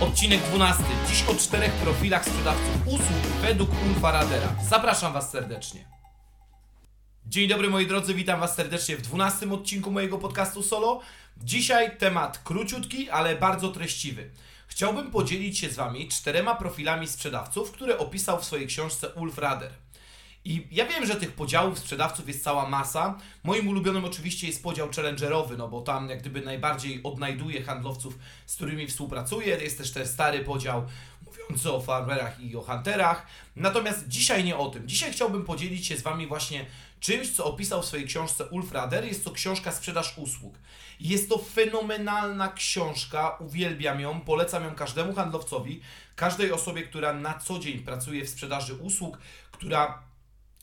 Odcinek 12. Dziś o czterech profilach sprzedawców usług według Ulfa Radera. Zapraszam Was serdecznie. Dzień dobry moi drodzy, witam Was serdecznie w 12 odcinku mojego podcastu solo. Dzisiaj temat króciutki, ale bardzo treściwy. Chciałbym podzielić się z Wami czterema profilami sprzedawców, które opisał w swojej książce Ulf Rader. I ja wiem, że tych podziałów sprzedawców jest cała masa. Moim ulubionym oczywiście jest podział challengerowy, no bo tam jak gdyby najbardziej odnajduję handlowców, z którymi współpracuję. Jest też ten stary podział mówiący o farmerach i o hunterach. Natomiast dzisiaj nie o tym. Dzisiaj chciałbym podzielić się z Wami właśnie czymś, co opisał w swojej książce Ulf Rader. Jest to książka Sprzedaż usług. Jest to fenomenalna książka, uwielbiam ją, polecam ją każdemu handlowcowi, każdej osobie, która na co dzień pracuje w sprzedaży usług, która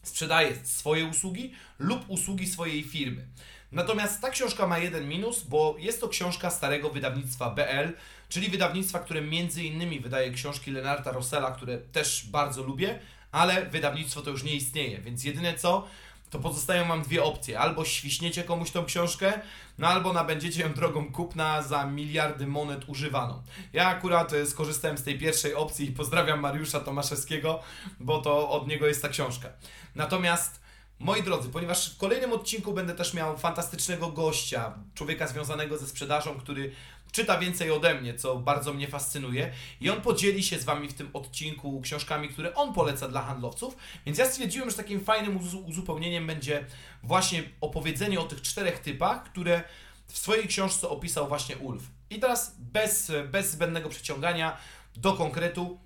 sprzedaje swoje usługi lub usługi swojej firmy. Natomiast ta książka ma jeden minus, bo jest to książka starego wydawnictwa BL, czyli wydawnictwa, które między innymi wydaje książki Lenarta Rossella, które też bardzo lubię, ale wydawnictwo to już nie istnieje, więc jedyne co, to pozostają Wam dwie opcje. Albo świśniecie komuś tą książkę, no albo nabędziecie ją drogą kupna za miliardy monet używaną. Ja akurat e, skorzystałem z tej pierwszej opcji i pozdrawiam Mariusza Tomaszewskiego, bo to od niego jest ta książka. Natomiast Moi drodzy, ponieważ w kolejnym odcinku będę też miał fantastycznego gościa, człowieka związanego ze sprzedażą, który czyta więcej ode mnie, co bardzo mnie fascynuje. I on podzieli się z Wami w tym odcinku książkami, które on poleca dla handlowców. Więc ja stwierdziłem, że takim fajnym uzupełnieniem będzie właśnie opowiedzenie o tych czterech typach, które w swojej książce opisał właśnie Ulf. I teraz bez, bez zbędnego przeciągania do konkretu.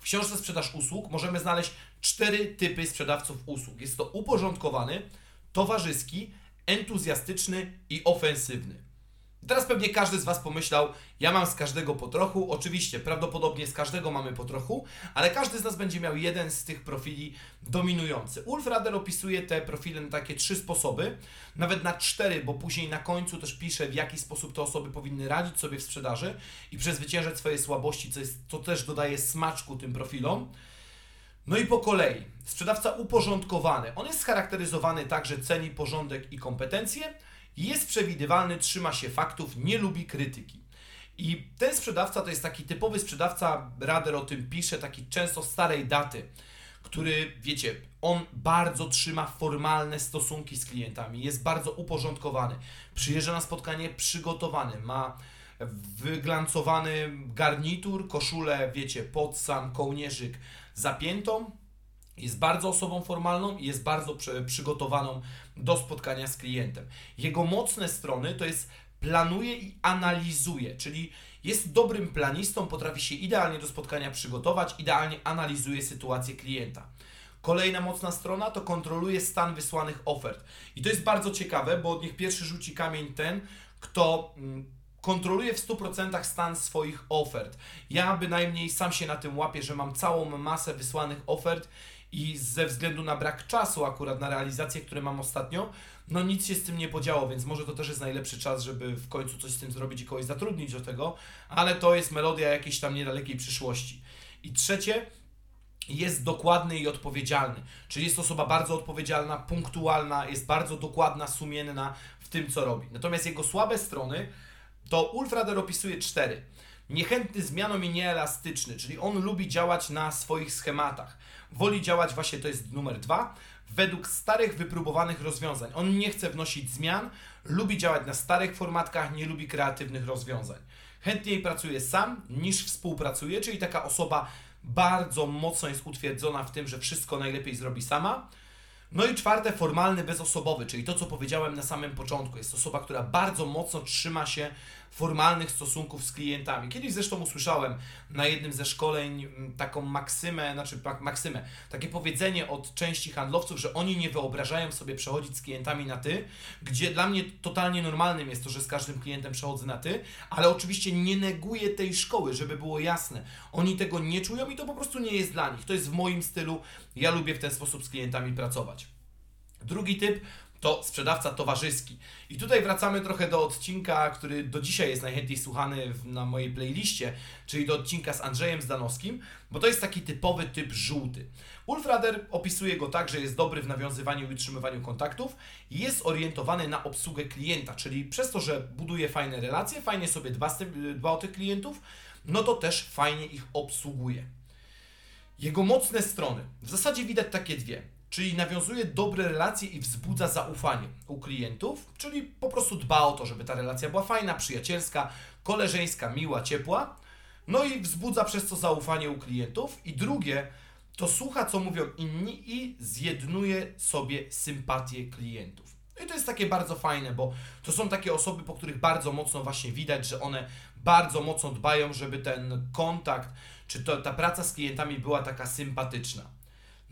W książce Sprzedaż usług możemy znaleźć cztery typy sprzedawców usług. Jest to uporządkowany, towarzyski, entuzjastyczny i ofensywny. Teraz pewnie każdy z Was pomyślał, ja mam z każdego po trochu. Oczywiście, prawdopodobnie z każdego mamy po trochu, ale każdy z nas będzie miał jeden z tych profili dominujący. Ulf Rader opisuje te profile na takie trzy sposoby, nawet na cztery, bo później na końcu też pisze, w jaki sposób te osoby powinny radzić sobie w sprzedaży i przezwyciężać swoje słabości, co, jest, co też dodaje smaczku tym profilom. No i po kolei, sprzedawca uporządkowany. On jest scharakteryzowany tak, że ceni porządek i kompetencje, jest przewidywalny, trzyma się faktów, nie lubi krytyki. I ten sprzedawca to jest taki typowy sprzedawca, Rader o tym pisze, taki często starej daty, który, wiecie, on bardzo trzyma formalne stosunki z klientami, jest bardzo uporządkowany, przyjeżdża na spotkanie przygotowany, ma wyglancowany garnitur, koszulę, wiecie, pod sam kołnierzyk zapiętą, jest bardzo osobą formalną i jest bardzo przygotowaną do spotkania z klientem. Jego mocne strony to jest planuje i analizuje, czyli jest dobrym planistą, potrafi się idealnie do spotkania przygotować, idealnie analizuje sytuację klienta. Kolejna mocna strona to kontroluje stan wysłanych ofert. I to jest bardzo ciekawe, bo niech pierwszy rzuci kamień ten, kto mm, kontroluje w 100% stan swoich ofert. Ja bynajmniej sam się na tym łapię, że mam całą masę wysłanych ofert i ze względu na brak czasu akurat na realizację, które mam ostatnio, no nic się z tym nie podziało, więc może to też jest najlepszy czas, żeby w końcu coś z tym zrobić i kogoś zatrudnić do tego, ale to jest melodia jakiejś tam niedalekiej przyszłości. I trzecie, jest dokładny i odpowiedzialny. Czyli jest osoba bardzo odpowiedzialna, punktualna, jest bardzo dokładna, sumienna w tym, co robi. Natomiast jego słabe strony to Ulf Rader opisuje cztery. Niechętny zmianom i nieelastyczny, czyli on lubi działać na swoich schematach. Woli działać właśnie, to jest numer dwa, według starych, wypróbowanych rozwiązań. On nie chce wnosić zmian, lubi działać na starych formatkach, nie lubi kreatywnych rozwiązań. Chętniej pracuje sam niż współpracuje, czyli taka osoba bardzo mocno jest utwierdzona w tym, że wszystko najlepiej zrobi sama. No i czwarte, formalny, bezosobowy, czyli to, co powiedziałem na samym początku. Jest osoba, która bardzo mocno trzyma się formalnych stosunków z klientami. Kiedyś zresztą usłyszałem na jednym ze szkoleń mm, taką maksymę, znaczy maksymę, takie powiedzenie od części handlowców, że oni nie wyobrażają sobie przechodzić z klientami na ty, gdzie dla mnie totalnie normalnym jest to, że z każdym klientem przechodzę na ty, ale oczywiście nie neguję tej szkoły, żeby było jasne. Oni tego nie czują i to po prostu nie jest dla nich. To jest w moim stylu. Ja lubię w ten sposób z klientami pracować. Drugi typ to sprzedawca towarzyski. I tutaj wracamy trochę do odcinka, który do dzisiaj jest najchętniej słuchany na mojej playliście, czyli do odcinka z Andrzejem Zdanowskim, bo to jest taki typowy typ żółty. Ulf Rader opisuje go tak, że jest dobry w nawiązywaniu i utrzymywaniu kontaktów i jest orientowany na obsługę klienta, czyli przez to, że buduje fajne relacje, fajnie sobie dba, dba o tych klientów, no to też fajnie ich obsługuje. Jego mocne strony. W zasadzie widać takie dwie czyli nawiązuje dobre relacje i wzbudza zaufanie u klientów, czyli po prostu dba o to, żeby ta relacja była fajna, przyjacielska, koleżeńska, miła, ciepła, no i wzbudza przez to zaufanie u klientów. I drugie, to słucha, co mówią inni i zjednuje sobie sympatię klientów. No I to jest takie bardzo fajne, bo to są takie osoby, po których bardzo mocno właśnie widać, że one bardzo mocno dbają, żeby ten kontakt, czy to, ta praca z klientami była taka sympatyczna.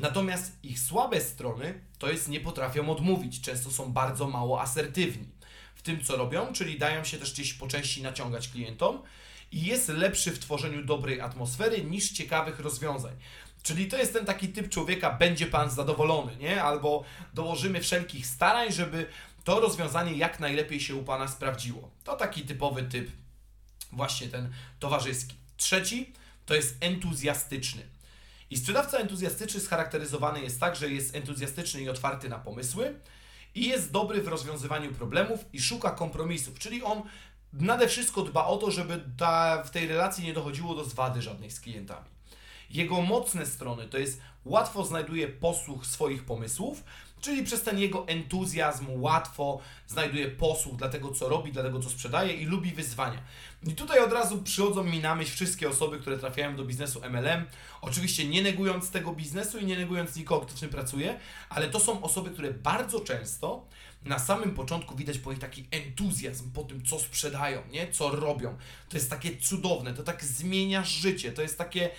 Natomiast ich słabe strony to jest nie potrafią odmówić, często są bardzo mało asertywni w tym, co robią, czyli dają się też gdzieś po części naciągać klientom i jest lepszy w tworzeniu dobrej atmosfery niż ciekawych rozwiązań. Czyli to jest ten taki typ człowieka, będzie pan zadowolony, nie? Albo dołożymy wszelkich starań, żeby to rozwiązanie jak najlepiej się u pana sprawdziło. To taki typowy typ, właśnie ten towarzyski. Trzeci to jest entuzjastyczny. I sprzedawca entuzjastyczny scharakteryzowany jest tak, że jest entuzjastyczny i otwarty na pomysły i jest dobry w rozwiązywaniu problemów i szuka kompromisów, czyli on nade wszystko dba o to, żeby ta, w tej relacji nie dochodziło do zwady żadnej z klientami. Jego mocne strony to jest łatwo znajduje posłuch swoich pomysłów, Czyli przez ten jego entuzjazm łatwo znajduje posłuch dla tego, co robi, dla tego, co sprzedaje i lubi wyzwania. I tutaj od razu przychodzą mi na myśl wszystkie osoby, które trafiają do biznesu MLM. Oczywiście nie negując tego biznesu i nie negując nikogo, kto w tym pracuje, ale to są osoby, które bardzo często na samym początku widać po nich taki entuzjazm po tym, co sprzedają, nie? co robią. To jest takie cudowne, to tak zmienia życie, to jest takie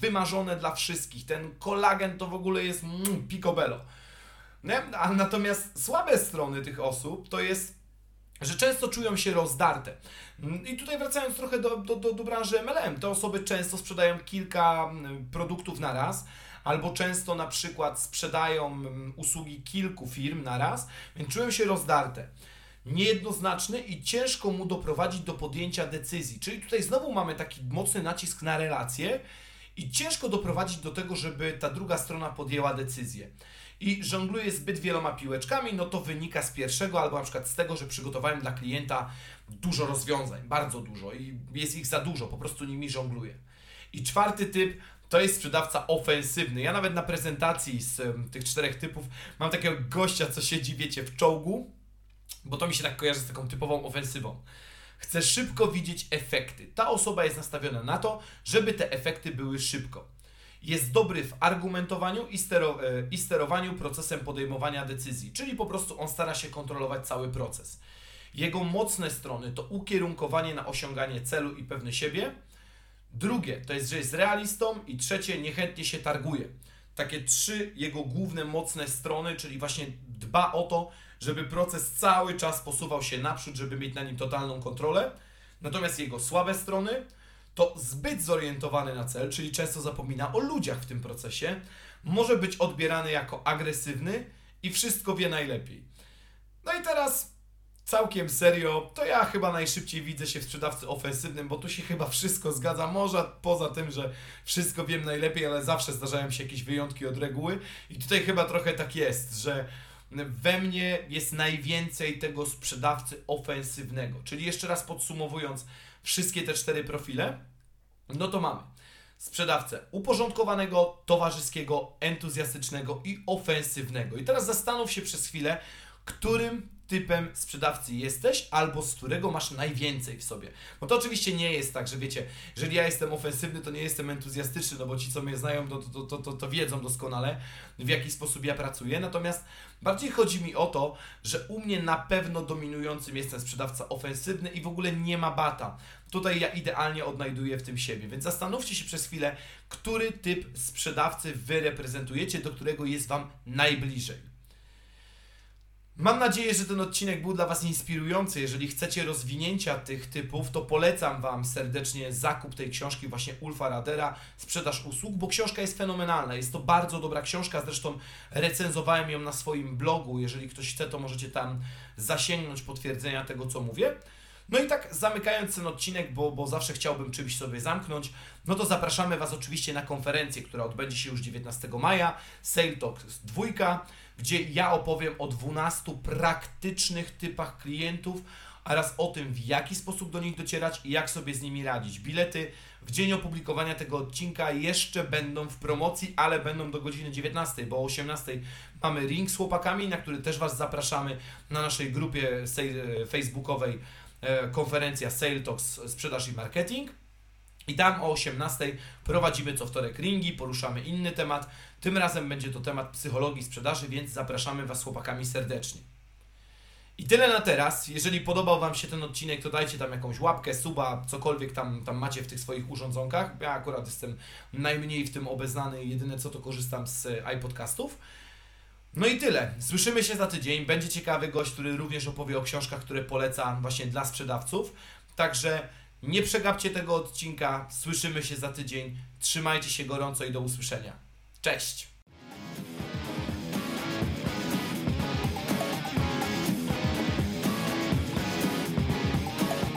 wymarzone dla wszystkich. Ten kolagen to w ogóle jest mm, picobello. Nie? A natomiast słabe strony tych osób to jest że często czują się rozdarte. I tutaj wracając trochę do, do, do, do branży MLM, te osoby często sprzedają kilka mm, produktów na raz, albo często na przykład sprzedają mm, usługi kilku firm na raz, więc czują się rozdarte. Niejednoznaczny i ciężko mu doprowadzić do podjęcia decyzji. Czyli tutaj znowu mamy taki mocny nacisk na relacje i ciężko doprowadzić do tego, żeby ta druga strona podjęła decyzję i żongluję zbyt wieloma piłeczkami, no to wynika z pierwszego albo na przykład z tego, że przygotowałem dla klienta dużo rozwiązań, bardzo dużo i jest ich za dużo, po prostu nimi żongluję. I czwarty typ to jest sprzedawca ofensywny. Ja nawet na prezentacji z um, tych czterech typów mam takiego gościa, co siedzi, wiecie, w czołgu, bo to mi się tak kojarzy z taką typową ofensywą. Chce szybko widzieć efekty. Ta osoba jest nastawiona na to, żeby te efekty były szybko. Jest dobry w argumentowaniu i, stero, e, i sterowaniu procesem podejmowania decyzji, czyli po prostu on stara się kontrolować cały proces. Jego mocne strony to ukierunkowanie na osiąganie celu i pewny siebie. Drugie to jest, że jest realistą i trzecie niechętnie się targuje. Takie trzy jego główne mocne strony, czyli właśnie dba o to, żeby proces cały czas posuwał się naprzód, żeby mieć na nim totalną kontrolę. Natomiast jego słabe strony to zbyt zorientowany na cel, czyli często zapomina o ludziach w tym procesie, może być odbierany jako agresywny i wszystko wie najlepiej. No i teraz całkiem serio, to ja chyba najszybciej widzę się w sprzedawcy ofensywnym, bo tu się chyba wszystko zgadza. Może poza tym, że wszystko wiem najlepiej, ale zawsze zdarzają się jakieś wyjątki od reguły. I tutaj chyba trochę tak jest, że we mnie jest najwięcej tego sprzedawcy ofensywnego. Czyli jeszcze raz podsumowując wszystkie te cztery profile, no to mamy sprzedawcę uporządkowanego, towarzyskiego, entuzjastycznego i ofensywnego. I teraz zastanów się przez chwilę, którym typem sprzedawcy jesteś, albo z którego masz najwięcej w sobie. Bo to oczywiście nie jest tak, że wiecie, jeżeli ja jestem ofensywny, to nie jestem entuzjastyczny, no bo ci, co mnie znają, to, to, to, to, to wiedzą doskonale, w jaki sposób ja pracuję. Natomiast bardziej chodzi mi o to, że u mnie na pewno dominującym jest ten sprzedawca ofensywny i w ogóle nie ma bata. Tutaj ja idealnie odnajduję w tym siebie, więc zastanówcie się przez chwilę, który typ sprzedawcy wy reprezentujecie, do którego jest Wam najbliżej. Mam nadzieję, że ten odcinek był dla Was inspirujący. Jeżeli chcecie rozwinięcia tych typów, to polecam Wam serdecznie zakup tej książki właśnie Ulfa Radera, Sprzedaż usług, bo książka jest fenomenalna. Jest to bardzo dobra książka, zresztą recenzowałem ją na swoim blogu. Jeżeli ktoś chce, to możecie tam zasięgnąć potwierdzenia tego, co mówię. No i tak zamykając ten odcinek, bo, bo zawsze chciałbym czymś sobie zamknąć, no to zapraszamy Was oczywiście na konferencję, która odbędzie się już 19 maja, Sale Talk 2, gdzie ja opowiem o 12 praktycznych typach klientów oraz o tym, w jaki sposób do nich docierać i jak sobie z nimi radzić. Bilety w dzień opublikowania tego odcinka jeszcze będą w promocji, ale będą do godziny 19, bo o 18 mamy ring z chłopakami, na który też Was zapraszamy na naszej grupie facebookowej e, konferencja Sale Talks Sprzedaż i Marketing. I tam o 18 prowadzimy co wtorek ringi, poruszamy inny temat. Tym razem będzie to temat psychologii sprzedaży, więc zapraszamy Was chłopakami serdecznie. I tyle na teraz. Jeżeli podobał Wam się ten odcinek, to dajcie tam jakąś łapkę, suba, cokolwiek tam, tam macie w tych swoich urządzonkach. Ja akurat jestem najmniej w tym obeznany jedyne co to korzystam z iPodcastów. No i tyle. Słyszymy się za tydzień. Będzie ciekawy gość, który również opowie o książkach, które polecam właśnie dla sprzedawców. Także nie przegapcie tego odcinka. Słyszymy się za tydzień. Trzymajcie się gorąco i do usłyszenia. Cześć!